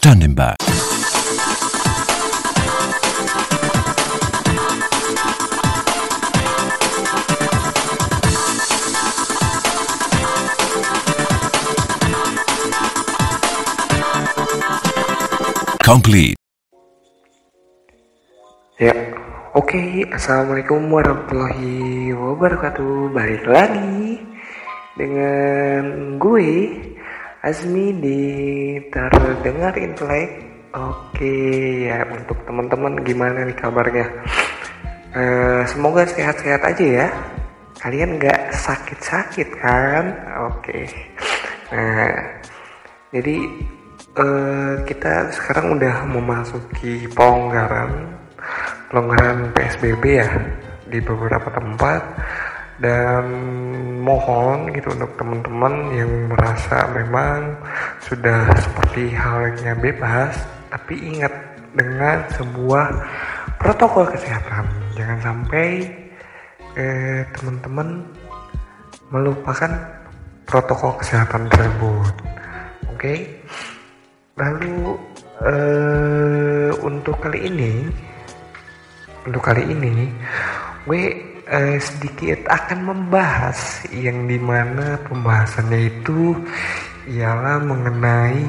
standing by. Complete. Ya, oke. Assalamualaikum warahmatullahi wabarakatuh. Balik lagi dengan gue Azmi di terdengar intelek. Oke ya untuk teman-teman gimana nih kabarnya? Eh, semoga sehat-sehat aja ya. Kalian nggak sakit-sakit kan? Oke. Nah, jadi eh, kita sekarang udah memasuki pelonggaran pelonggaran PSBB ya di beberapa tempat dan mohon gitu untuk teman-teman yang merasa memang sudah seperti halnya bebas tapi ingat dengan sebuah protokol kesehatan. Jangan sampai eh, teman-teman melupakan protokol kesehatan tersebut. Oke? Lalu eh, untuk kali ini untuk kali ini gue eh, sedikit akan membahas yang di mana pembahasannya itu ialah mengenai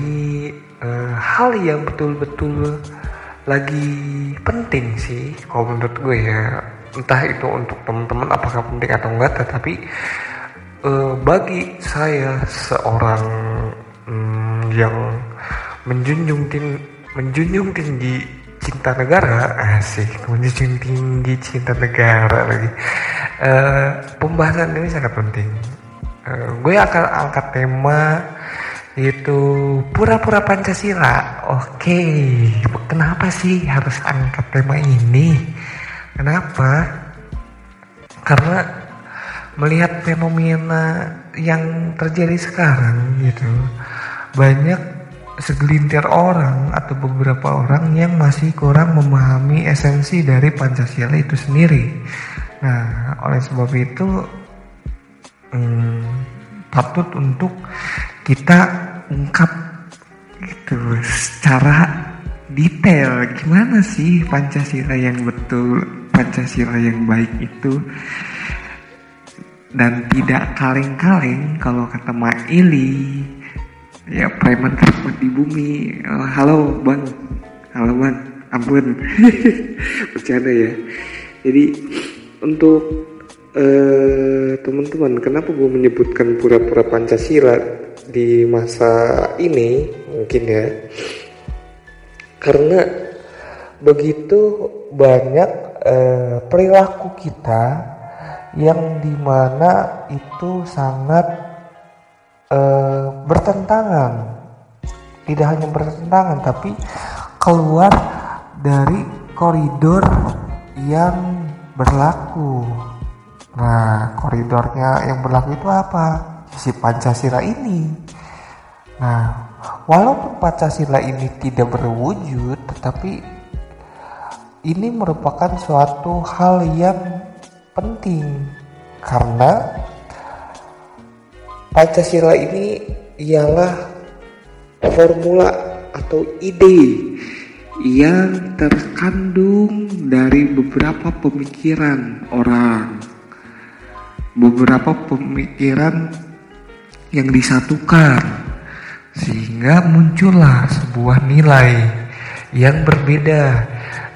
eh, hal yang betul-betul lagi penting sih kalau menurut gue ya. Entah itu untuk teman-teman apakah penting atau enggak tetapi eh, bagi saya seorang mm, yang menjunjung tinggi menjunjung tinggi cinta negara? Asik. Menjunjung tinggi cinta negara lagi. Uh, pembahasan ini sangat penting. Uh, gue akan angkat tema itu pura-pura Pancasila. Oke kenapa sih harus angkat tema ini? Kenapa? Karena melihat fenomena yang terjadi sekarang gitu banyak segelintir orang atau beberapa orang yang masih kurang memahami esensi dari Pancasila itu sendiri. Nah, oleh sebab itu hmm, patut untuk kita ungkap gitu secara detail gimana sih Pancasila yang betul, Pancasila yang baik itu dan tidak kaleng-kaleng kalau kata Maili ya preman terkuat di bumi. Oh, halo bang. Halo bang. Ampun. Bercanda ya. Jadi untuk uh, teman-teman kenapa gue menyebutkan pura-pura pancasila di masa ini mungkin ya? Karena begitu banyak uh, perilaku kita yang di mana itu sangat uh, bertentangan. Tidak hanya bertentangan tapi keluar dari koridor yang berlaku. Nah koridornya yang berlaku itu apa? Si Pancasila ini. Nah walaupun Pancasila ini tidak berwujud tetapi ini merupakan suatu hal yang penting. Karena Pancasila ini ialah formula atau ide yang terkandung dari beberapa pemikiran orang, beberapa pemikiran yang disatukan, sehingga muncullah sebuah nilai yang berbeda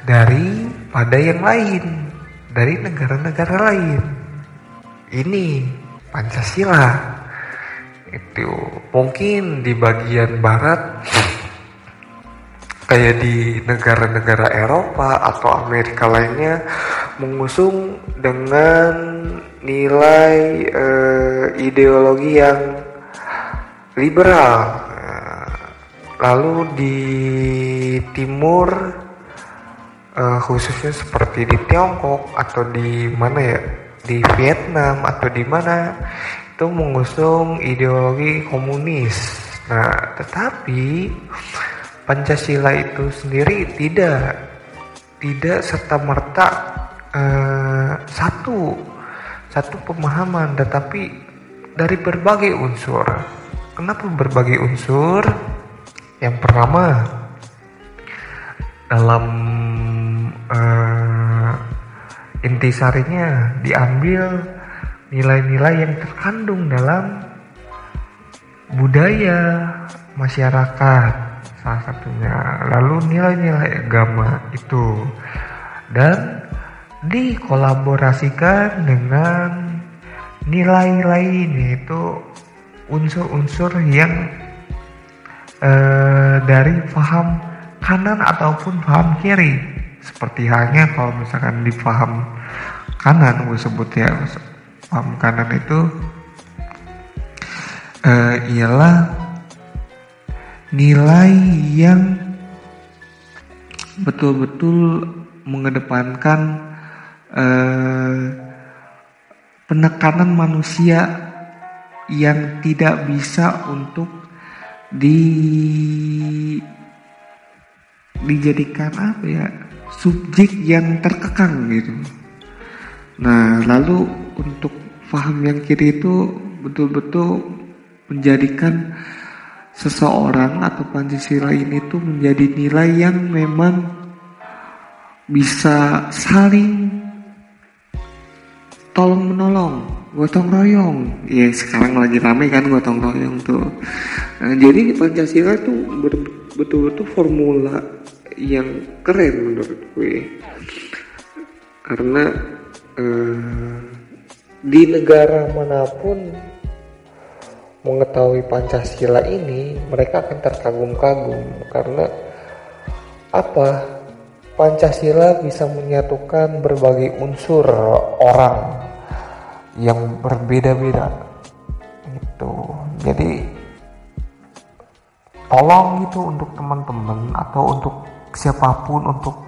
dari pada yang lain, dari negara-negara lain. Ini Pancasila itu mungkin di bagian barat kayak di negara-negara Eropa atau Amerika lainnya mengusung dengan nilai uh, ideologi yang liberal. Lalu di timur uh, khususnya seperti di Tiongkok atau di mana ya? Di Vietnam atau di mana itu mengusung ideologi komunis. Nah, tetapi Pancasila itu sendiri tidak tidak serta merta eh, satu satu pemahaman, tetapi dari berbagai unsur. Kenapa berbagai unsur? Yang pertama dalam uh, intisarinya diambil nilai-nilai yang terkandung dalam budaya masyarakat salah satunya. Lalu nilai-nilai agama itu. Dan dikolaborasikan dengan nilai lain yaitu unsur-unsur yang uh, dari paham kanan ataupun paham kiri. Seperti halnya kalau misalkan di paham kanan gue sebut ya paham kanan itu uh, ialah nilai yang betul-betul mengedepankan uh, penekanan manusia yang tidak bisa untuk di dijadikan apa ya subjek yang terkekang gitu. Nah lalu untuk paham yang kiri itu betul-betul menjadikan seseorang atau Pancasila ini tuh menjadi nilai yang memang bisa saling tolong menolong gotong royong. Ya sekarang lagi rame kan gotong royong tuh. Nah, jadi Pancasila tuh betul-betul formula yang keren menurut gue. Karena eh, di negara mana pun mengetahui Pancasila ini mereka akan terkagum-kagum. Karena apa? Pancasila bisa menyatukan berbagai unsur orang yang berbeda-beda. Gitu. Jadi tolong itu untuk teman-teman atau untuk siapa pun untuk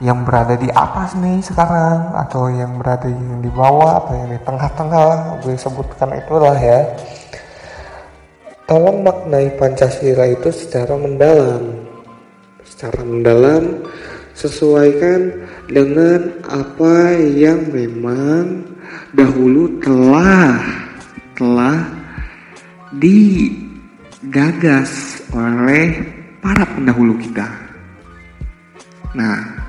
yang berada di atas nih sekarang atau yang berada yang di bawah atau yang di tengah-tengah gue sebutkan itulah ya tolong maknai Pancasila itu secara mendalam secara mendalam sesuaikan dengan apa yang memang dahulu telah telah digagas oleh para pendahulu kita. Nah,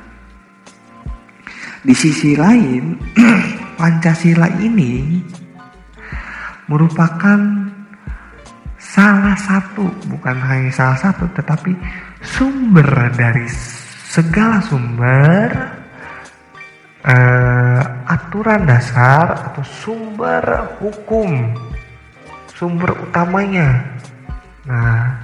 di sisi lain Pancasila ini merupakan salah satu, bukan hanya salah satu, tetapi sumber dari segala sumber uh, aturan dasar atau sumber hukum sumber utamanya. Nah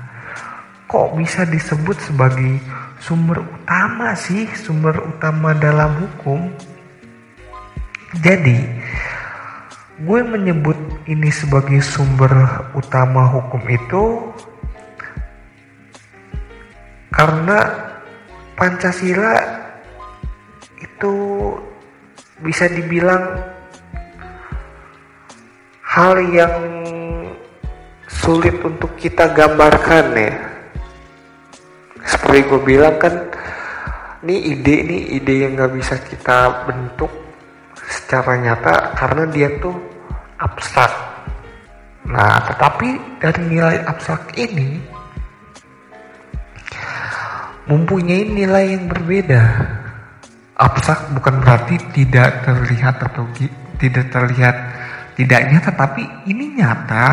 kok bisa disebut sebagai sumber utama sih sumber utama dalam hukum. Jadi gue menyebut ini sebagai sumber utama hukum itu karena Pancasila itu bisa dibilang hal yang sulit untuk kita gambarkan ya seperti gue bilang kan ini ide ini ide yang gak bisa kita bentuk secara nyata karena dia tuh abstrak. Nah tetapi dari nilai abstrak ini mempunyai nilai yang berbeda. Abstrak bukan berarti tidak terlihat atau tidak terlihat tidak nyata tapi ini nyata.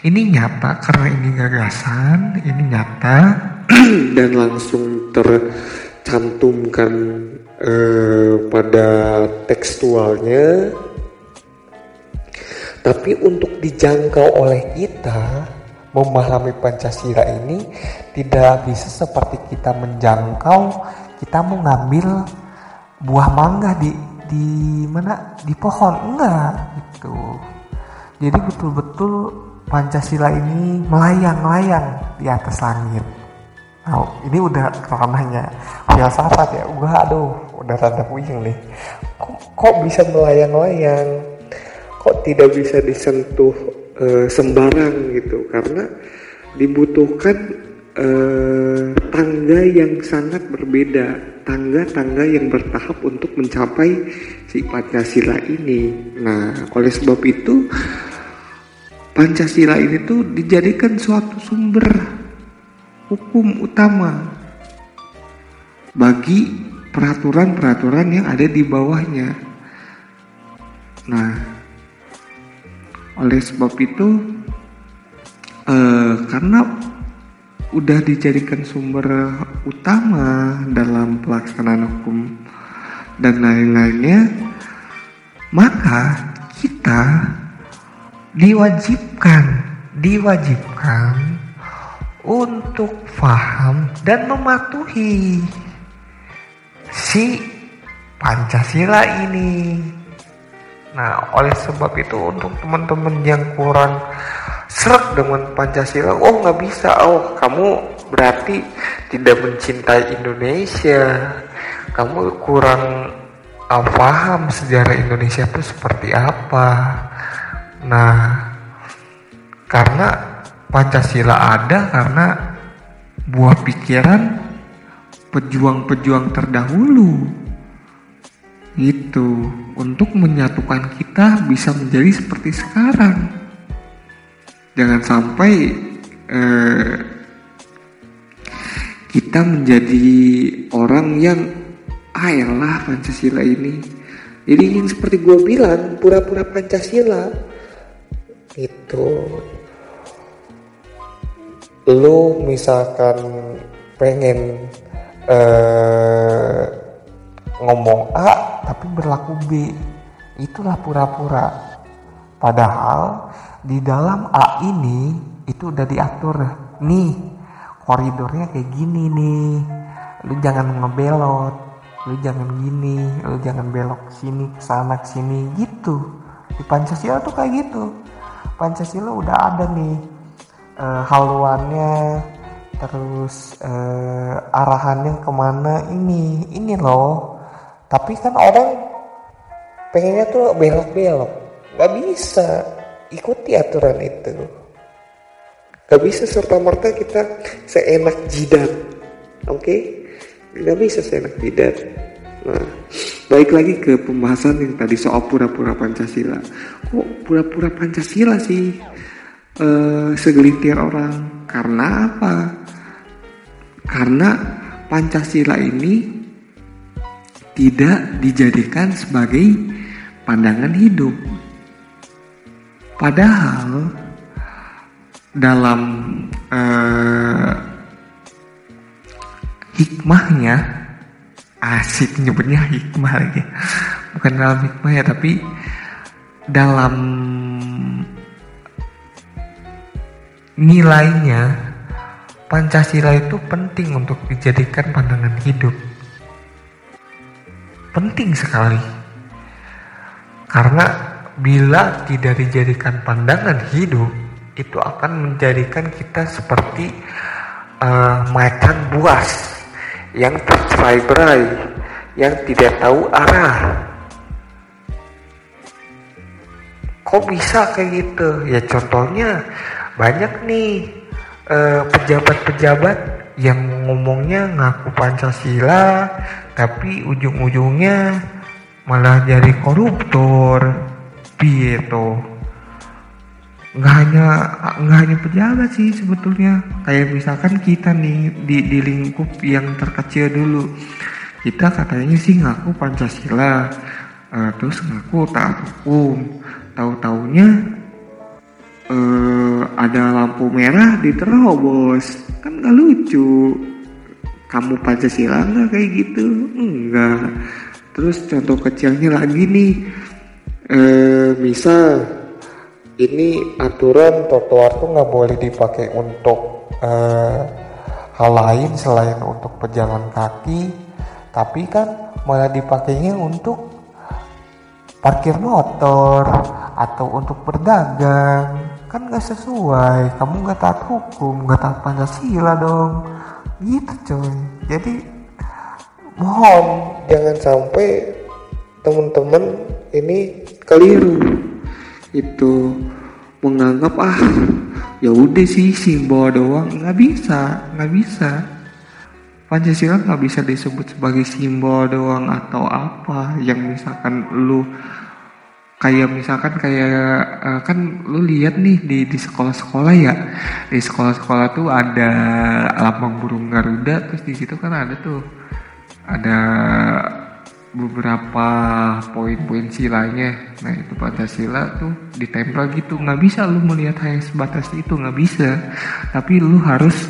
Ini nyata karena ini gagasan ini nyata dan langsung tercantumkan eh, pada tekstualnya. Tapi untuk dijangkau oleh kita memahami Pancasila ini tidak bisa seperti kita menjangkau kita mau ngambil buah mangga di di mana? Di pohon. Enggak gitu. Jadi betul-betul Pancasila ini melayang-layang di atas langit nah ini udah ranahnya. Filsafat ya? Gua aduh udah rada puyeng nih. Kok, kok bisa melayang-layang? Kok tidak bisa disentuh e, sembarang gitu? Karena dibutuhkan eh, tangga yang sangat berbeda, tangga-tangga yang bertahap untuk mencapai si Pancasila ini. Nah, oleh sebab itu Pancasila ini tuh dijadikan suatu sumber hukum utama bagi peraturan-peraturan yang ada di bawahnya. Nah, oleh sebab itu, eh, karena udah dijadikan sumber utama dalam pelaksanaan hukum dan lain-lainnya, maka kita diwajibkan, diwajibkan untuk paham dan mematuhi si Pancasila ini. Nah, oleh sebab itu untuk teman-teman yang kurang serak dengan Pancasila, oh nggak bisa, oh kamu berarti tidak mencintai Indonesia, kamu kurang uh, paham sejarah Indonesia itu seperti apa. Nah, karena Pancasila ada karena buah pikiran pejuang-pejuang terdahulu. Itu untuk menyatukan kita bisa menjadi seperti sekarang. Jangan sampai eh, kita menjadi orang yang ayolah ah, Pancasila ini. Jadi ingin seperti gue bilang pura-pura Pancasila. Itu lu misalkan pengen uh, ngomong A tapi berlaku B itulah pura-pura. Padahal di dalam A ini itu udah diatur nih koridornya kayak gini nih. Lu jangan ngebelot lu jangan gini lu jangan belok sini ke sana ke sini gitu. Di Pancasila tuh kayak gitu. Pancasila udah ada nih uh, haluannya terus uh, arahannya ke mana ini ini loh. Tapi kan orang pengennya tuh belok-belok. Nggak bisa. Ikuti aturan itu. Nggak bisa serta merta kita seenak jidat. Oke? Okay? nggak bisa seenak jidat. Nah baik lagi ke pembahasan yang tadi soal pura-pura Pancasila. Kok pura-pura Pancasila sih uh, segelintir orang. Karena apa? Karena Pancasila ini tidak dijadikan sebagai pandangan hidup. Padahal dalam uh, hikmahnya asik nyebutnya hikmah lagi bukan dalam hikmah ya tapi dalam nilainya Pancasila itu penting untuk dijadikan pandangan hidup. Penting sekali. Karena bila tidak dijadikan pandangan hidup, itu akan menjadikan kita seperti uh, macan buas yang tercerai-berai, yang tidak tahu arah. Kok bisa kayak gitu? Ya contohnya banyak nih eh, pejabat-pejabat yang ngomongnya ngaku Pancasila tapi ujung-ujungnya malah jadi koruptor. Gitu nggak hanya nggak hanya pejabat sih sebetulnya. Kayak misalkan kita nih di, di lingkup yang terkecil dulu. Kita katanya sih ngaku Pancasila. Uh, terus ngaku taat hukum. Tahu taunya uh, ada lampu merah diterobos kan gak lucu. Kamu Pancasila nggak kayak gitu? Enggak terus contoh kecilnya lagi nih. Uh, misal ini aturan trotoar tuh nggak boleh dipakai untuk uh, hal lain selain untuk pejalan kaki. Tapi kan malah dipakainya untuk parkir motor atau untuk berdagang kan gak sesuai. Kamu gak taat hukum gak taat pancasila dong. Gitu coy. Jadi mohon jangan sampai teman-teman ini keliru. Itu menganggap ah ya udah sih simbol doang. Nggak bisa nggak bisa. Pancasila nggak bisa disebut sebagai simbol doang atau apa yang misalkan lu kayak misalkan kayak uh, kan lu lihat nih di di sekolah-sekolah ya. Di sekolah-sekolah tuh ada lambang burung garuda terus di situ kan ada tuh ada beberapa poin-poin silanya. Nah itu Pancasila tuh ditempel gitu. Nggak bisa lu melihat hanya sebatas itu nggak bisa. Tapi lu harus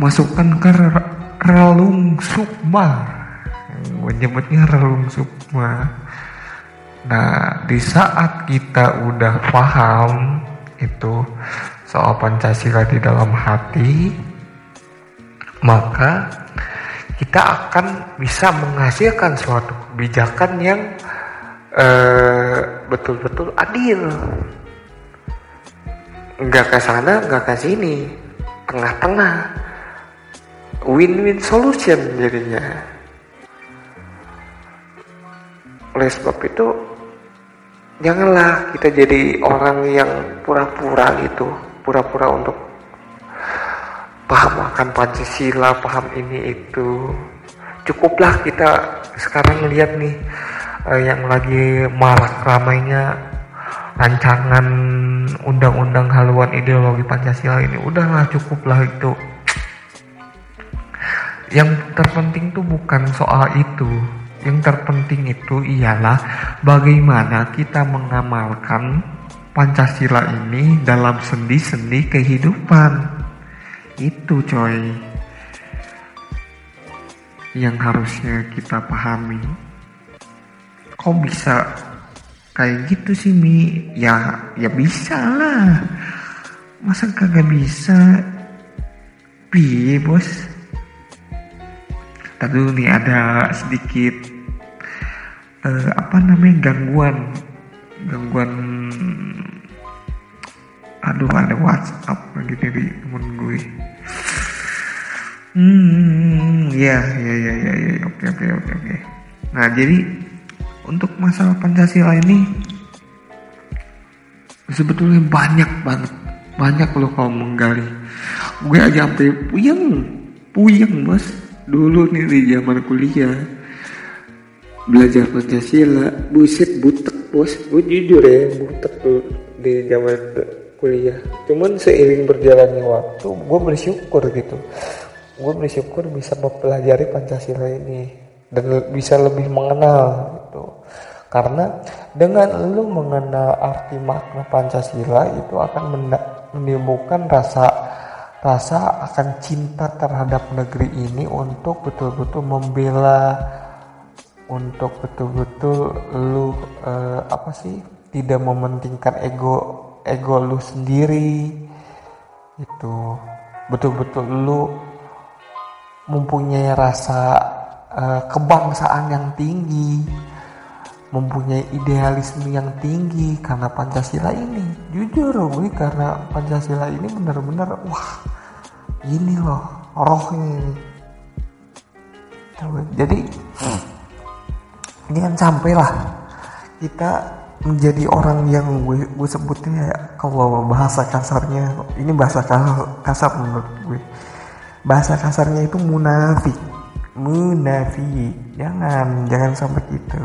masukkan ke relung sukma. Gue nyebutnya relung sukma nah di saat kita udah paham itu soal Pancasila di dalam hati maka kita akan bisa menghasilkan suatu kebijakan yang eh, betul-betul uh, adil. Nggak ke sana nggak ke sini. Tengah-tengah. Win-win solution jadinya. Oleh sebab itu janganlah kita jadi orang yang pura-pura gitu pura-pura untuk paham akan Pancasila, paham ini itu. Cukuplah kita sekarang lihat nih uh, yang lagi marak ramainya rancangan undang-undang haluan ideologi Pancasila ini. Udahlah cukuplah itu. Yang terpenting tuh bukan soal itu. Yang terpenting itu ialah bagaimana kita mengamalkan Pancasila ini dalam sendi-sendi kehidupan. Itu coy yang harusnya kita pahami. Kok bisa kayak gitu sih Mi? Ya ya bisa lah. Masa kagak bisa? Piye bos? Tapi nih ada sedikit uh, apa namanya gangguan gangguan aduh ada WhatsApp lagi dari temen gue. Hmm ya ya ya ya ya oke oke oke oke. Nah jadi untuk masalah Pancasila ini sebetulnya banyak banget banyak loh kalau menggali. Gue aja sampai puyeng puyeng bos dulu nih di zaman kuliah belajar Pancasila buset butek bos. Gue jujur ya butek tuh di zaman kuliah. Cuman seiring berjalannya waktu gue bersyukur gitu. Gue bersyukur bisa mempelajari Pancasila ini dan bisa lebih mengenal gitu. Karena dengan lu mengenal arti makna Pancasila itu akan menimbulkan rasa rasa akan cinta terhadap negeri ini untuk betul-betul membela untuk betul-betul lu uh, apa sih tidak mementingkan ego ego lu sendiri itu betul-betul lu mempunyai rasa uh, kebangsaan yang tinggi mempunyai idealisme yang tinggi karena Pancasila ini. Jujur gue karena Pancasila ini benar-benar wah ini loh rohnya ini. Jadi hmm. Jangan sampai lah kita menjadi orang yang gue gue sebutnya ya kalau bahasa kasarnya. Ini bahasa kasar, kasar menurut gue. Bahasa kasarnya itu munafik munafik jangan jangan sampai gitu.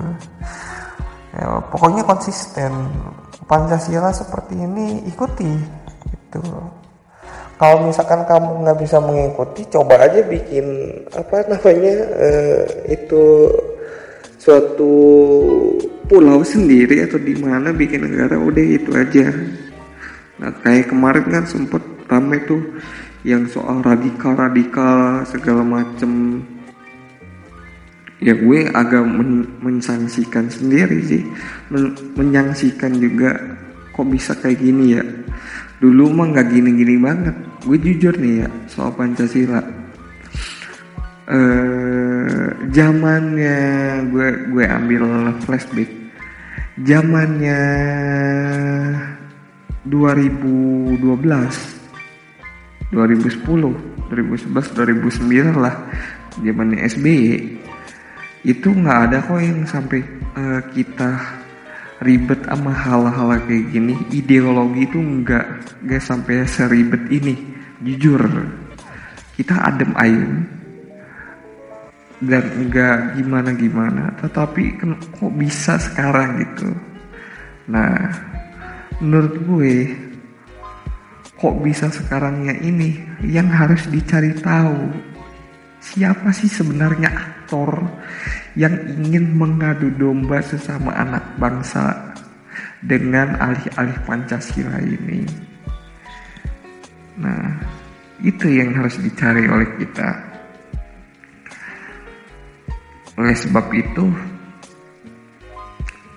Ya, pokoknya konsisten. Pancasila seperti ini ikuti. Itu kalau misalkan kamu nggak bisa mengikuti coba aja bikin apa namanya uh, itu suatu pulau sendiri atau di mana bikin negara udah itu aja. Nah kayak kemarin kan sempet rame tuh yang soal radikal radikal segala macem. Ya gue agak men mensangsikan sendiri sih. Men menyangsikan juga kok bisa kayak gini ya. Dulu mah nggak gini-gini banget. Gue jujur nih ya soal pancasila eh zamannya gue gue ambil flashback. Zamannya 2012 2010 2011 2009 lah zamannya SBY itu nggak ada kok yang sampai uh, kita ribet sama hal-hal kayak gini. Ideologi itu nggak nggak sampai seribet ini jujur. Kita adem ayem dan enggak gimana gimana tetapi kok bisa sekarang gitu nah menurut gue kok bisa sekarangnya ini yang harus dicari tahu siapa sih sebenarnya aktor yang ingin mengadu domba sesama anak bangsa dengan alih-alih Pancasila ini. Nah, itu yang harus dicari oleh kita. Oleh sebab itu,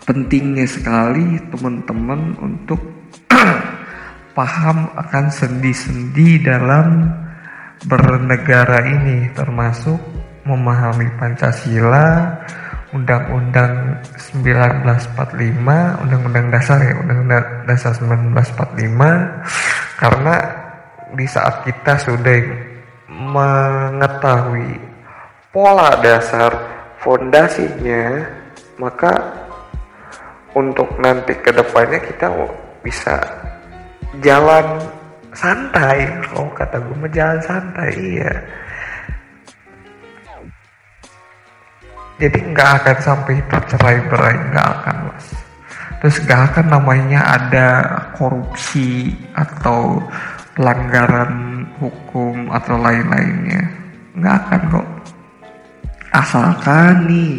pentingnya sekali teman-teman untuk paham akan sendi-sendi dalam bernegara ini termasuk memahami Pancasila, Undang-Undang 1945, Undang-Undang Dasar ya, Undang-Undang Dasar 1945 karena di saat kita sudah mengetahui pola dasar fondasinya maka untuk nanti ke depannya kita bisa jalan santai. Kalau kata gue mah jalan santai iya. Jadi nggak akan sampai tercerai berai nggak akan mas. Terus nggak akan namanya ada korupsi atau pelanggaran hukum atau lain-lainnya. Nggak akan kok asalkan nih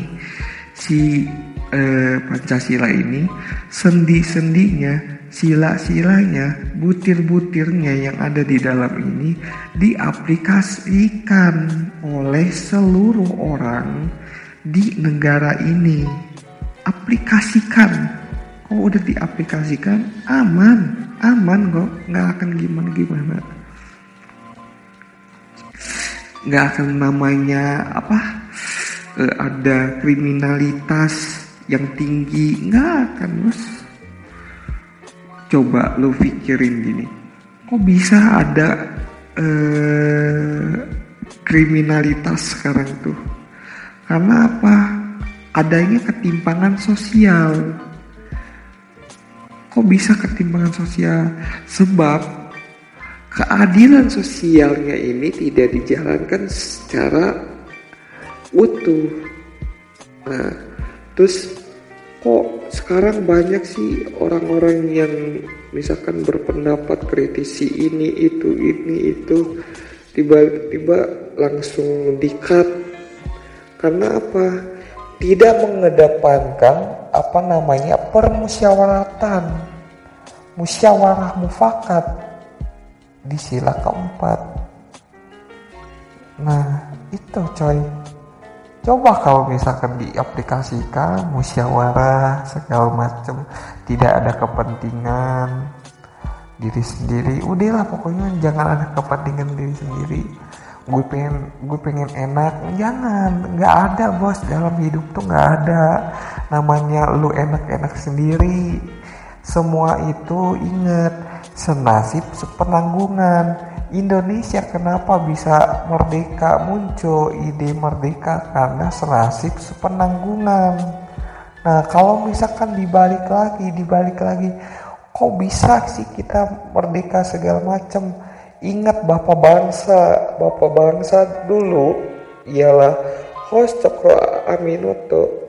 si eh, Pancasila ini sendi-sendinya sila-silanya, butir-butirnya yang ada di dalam ini diaplikasikan oleh seluruh orang di negara ini. Aplikasikan. Kalau udah diaplikasikan, aman, aman kok, nggak akan gimana-gimana. Nggak akan namanya apa? Eh, ada kriminalitas yang tinggi, nggak akan mas. Coba lu pikirin gini. Kok bisa ada eh, kriminalitas sekarang tuh? Karena apa? Adanya ketimpangan sosial. Kok bisa ketimpangan sosial? Sebab keadilan sosialnya ini tidak dijalankan secara utuh. Nah terus kok sekarang banyak sih orang-orang yang misalkan berpendapat kritisi ini itu ini itu tiba-tiba langsung dikat karena apa? Tidak mengedepankan apa namanya permusyawaratan musyawarah mufakat di sila keempat. Nah itu coy Coba kalau misalkan diaplikasikan musyawarah segala macam tidak ada kepentingan diri sendiri udahlah pokoknya jangan ada kepentingan diri sendiri. Gue pengen gue pengen enak jangan nggak ada bos. Dalam hidup tuh nggak ada. Namanya lu enak-enak sendiri. Semua itu inget senasib sepenanggungan Indonesia kenapa bisa merdeka? Muncul ide merdeka karena senasib sepenanggungan. Nah kalau misalkan dibalik lagi dibalik lagi kok bisa sih kita merdeka segala macam? Ingat bapak bangsa bapak bangsa dulu ialah host Cokro Aminoto.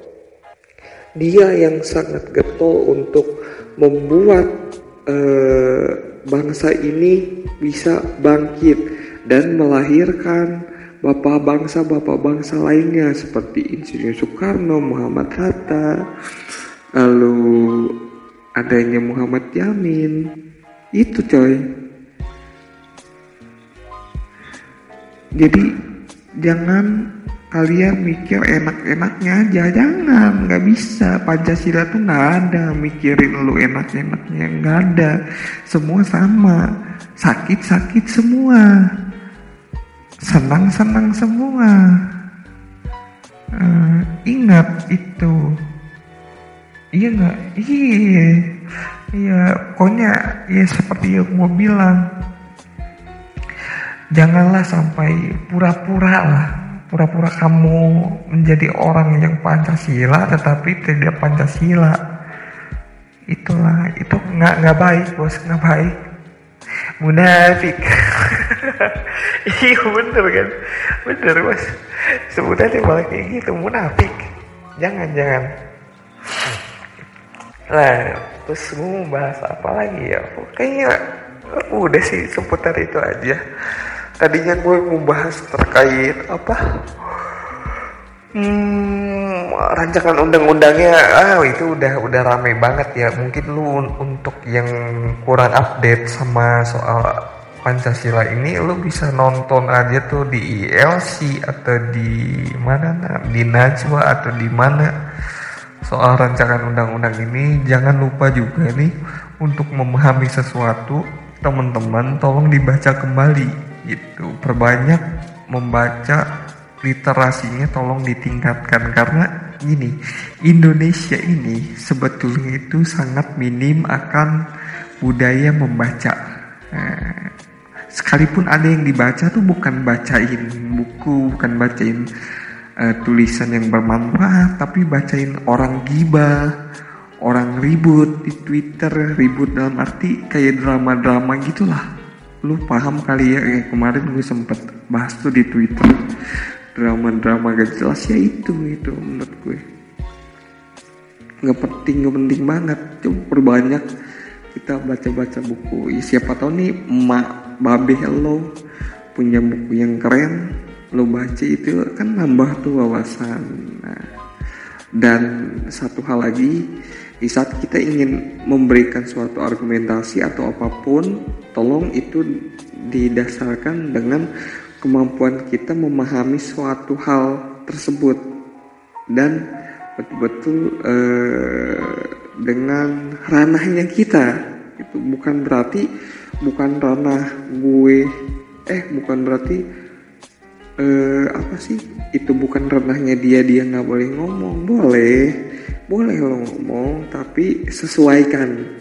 Dia yang sangat getol untuk membuat uh, bangsa ini bisa bangkit dan melahirkan bapak bangsa-bapak bangsa lainnya seperti Insinyur Soekarno, Muhammad Hatta, lalu adanya Muhammad Yamin. Itu coy. Jadi jangan kalian mikir enak-enaknya aja. Jangan nggak bisa. Pancasila tuh nggak ada. Mikirin lu enak-enaknya nggak ada. Semua sama. Sakit-sakit semua. Senang-senang semua. Uh, ingat itu. Iya nggak? Iya. Iya pokoknya ya seperti yang mau bilang. Janganlah sampai pura-pura lah pura-pura kamu menjadi orang yang Pancasila tetapi tidak Pancasila. Itulah itu nggak nggak baik bos nggak baik. Munafik. Iya bener kan? Bener bos. Sebutannya malah kayak gitu munafik. Jangan jangan. Nah terus gue mau bahas apa lagi ya? Kayaknya udah sih seputar itu aja tadinya gue mau bahas terkait apa? Hmm, rancangan undang-undangnya. Ah itu udah udah rame banget ya. Mungkin lu untuk yang kurang update sama soal Pancasila ini lu bisa nonton aja tuh di ILC atau di mana nah, di Najwa atau di mana? Soal rancangan undang-undang ini. Jangan lupa juga nih untuk memahami sesuatu. Teman-teman tolong dibaca kembali gitu. Perbanyak membaca literasinya tolong ditingkatkan karena gini Indonesia ini sebetulnya itu sangat minim akan budaya membaca. Nah, sekalipun ada yang dibaca tuh bukan bacain buku bukan bacain uh, tulisan yang bermanfaat tapi bacain orang gibah orang ribut di Twitter ribut dalam arti kayak drama-drama gitulah lu paham kali ya kayak kemarin gue sempet bahas tuh di Twitter drama-drama gak jelas ya itu itu menurut gue. Nggak penting nggak penting banget. Coba perbanyak kita baca-baca buku. Ya siapa tahu nih emak babe lo punya buku yang keren lo baca itu kan nambah tuh wawasan. Nah, dan satu hal lagi di saat kita ingin memberikan suatu argumentasi atau apa pun tolong itu didasarkan dengan kemampuan kita memahami suatu hal tersebut. Dan betul-betul uh, dengan ranahnya kita itu bukan berarti bukan ranah gue eh bukan berarti uh, apa sih? Itu bukan ranahnya dia dia nggak boleh ngomong. Boleh boleh lo ngomong tapi sesuaikan.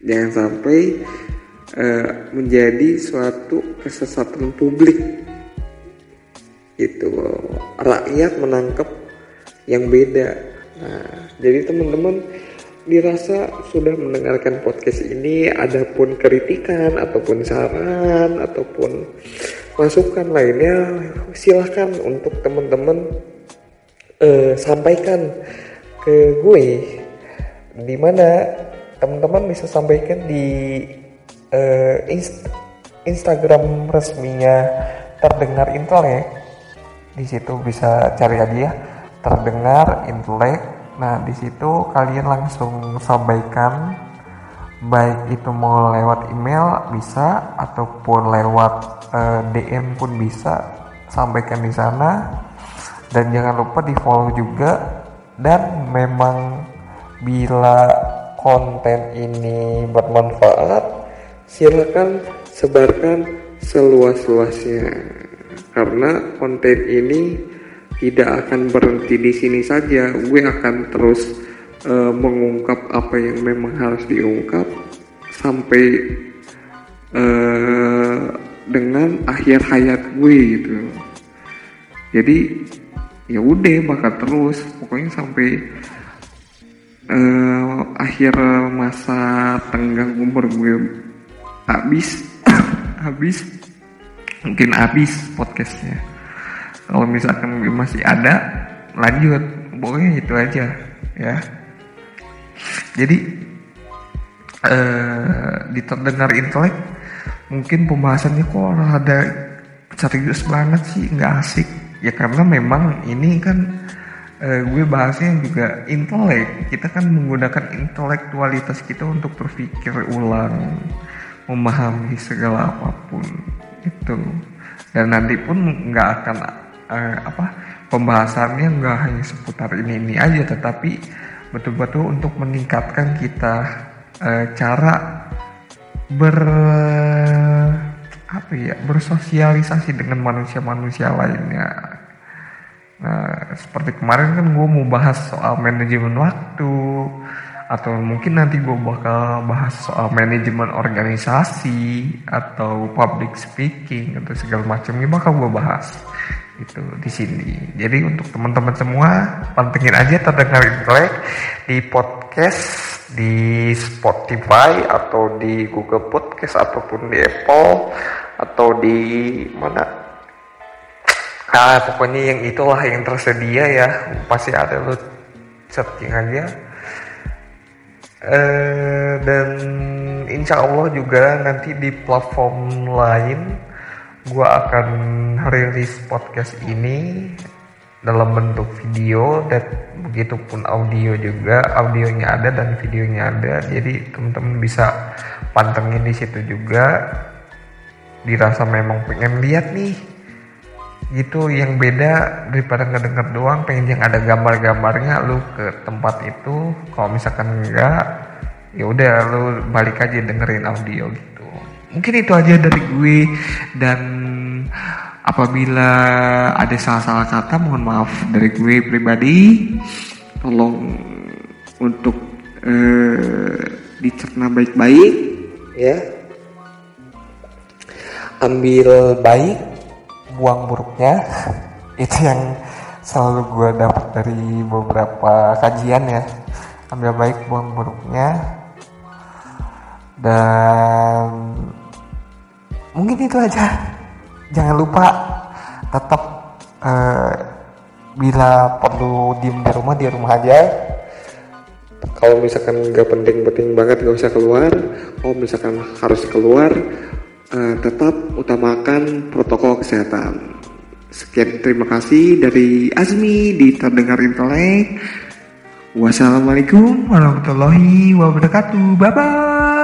Jangan sampai uh, menjadi suatu kesesatan publik. Itu rakyat menangkap yang beda. Nah jadi teman-teman dirasa sudah mendengarkan podcast ini adapun kritikan ataupun saran ataupun masukan lainnya silahkan untuk teman-teman uh, sampaikan ke gue. Di mana teman-teman bisa sampaikan di uh, inst Instagram resminya terdengar intelek. Di situ bisa cari aja ya. Terdengar intelek. Nah di situ kalian langsung sampaikan baik itu mau lewat email bisa ataupun lewat uh, eh, DM pun bisa. Sampaikan di sana. Dan jangan lupa di follow juga. Dan memang bila konten ini bermanfaat silakan sebarkan seluas-luasnya. Karena konten ini tidak akan berhenti di sini saja. Gue akan terus uh, mengungkap apa yang memang harus diungkap sampai uh, dengan akhir hayat gue gitu. Jadi ya udah bakal terus. Pokoknya sampai uh, akhir masa tenggang umur gue habis. Habis. Mungkin habis podcastnya. Kalau misalkan masih ada lanjut. Pokoknya itu aja ya. Jadi eh, di terdengar intelek mungkin pembahasannya kok ada serius banget sih nggak asik. Ya karena memang ini kan eh, gue bahasnya juga intelek. Kita kan menggunakan intelektualitas kita untuk berpikir ulang memahami segala apa pun itu. Dan nanti pun nggak akan uh, apa pembahasannya nggak hanya seputar ini ini aja tetapi betul-betul untuk meningkatkan kita uh, cara ber apa ya bersosialisasi dengan manusia-manusia lainnya. Nah seperti kemarin kan gue mau bahas soal manajemen waktu atau mungkin nanti gue bakal bahas soal manajemen organisasi atau public speaking atau segala macamnya bakal gue bahas. Itu di sini. Jadi untuk teman-teman semua pantengin aja terdengar intelek di podcast di Spotify atau di Google Podcast ataupun di Apple atau di mana? Ah pokoknya yang itulah yang tersedia ya. Pasti ada lo searching aja Uh, dan insya Allah juga nanti di platform lain gue akan rilis podcast ini dalam bentuk video dan begitupun audio juga. Audionya ada dan videonya ada jadi teman-teman bisa pantengin di situ juga. Dirasa memang pengen lihat nih gitu yang beda daripada ngedenger doang pengen yang ada gambar-gambarnya lu ke tempat itu kalau misalkan enggak ya udah lu balik aja dengerin audio gitu mungkin itu aja dari gue dan Apabila ada salah-salah kata mohon maaf dari gue pribadi. Tolong untuk eh, dicerna baik-baik ya. Ambil baik, buang buruknya. Itu yang selalu gue dapat dari beberapa kajian ya. Ambil baik, buang buruknya. Dan mungkin itu aja jangan lupa tetap uh, bila perlu diem di rumah di rumah aja kalau misalkan nggak penting-penting banget nggak usah keluar kalau misalkan harus keluar uh, tetap utamakan protokol kesehatan. Sekian terima kasih dari Azmi di terdengar intelek. Wassalamualaikum warahmatullahi wabarakatuh. Bye bye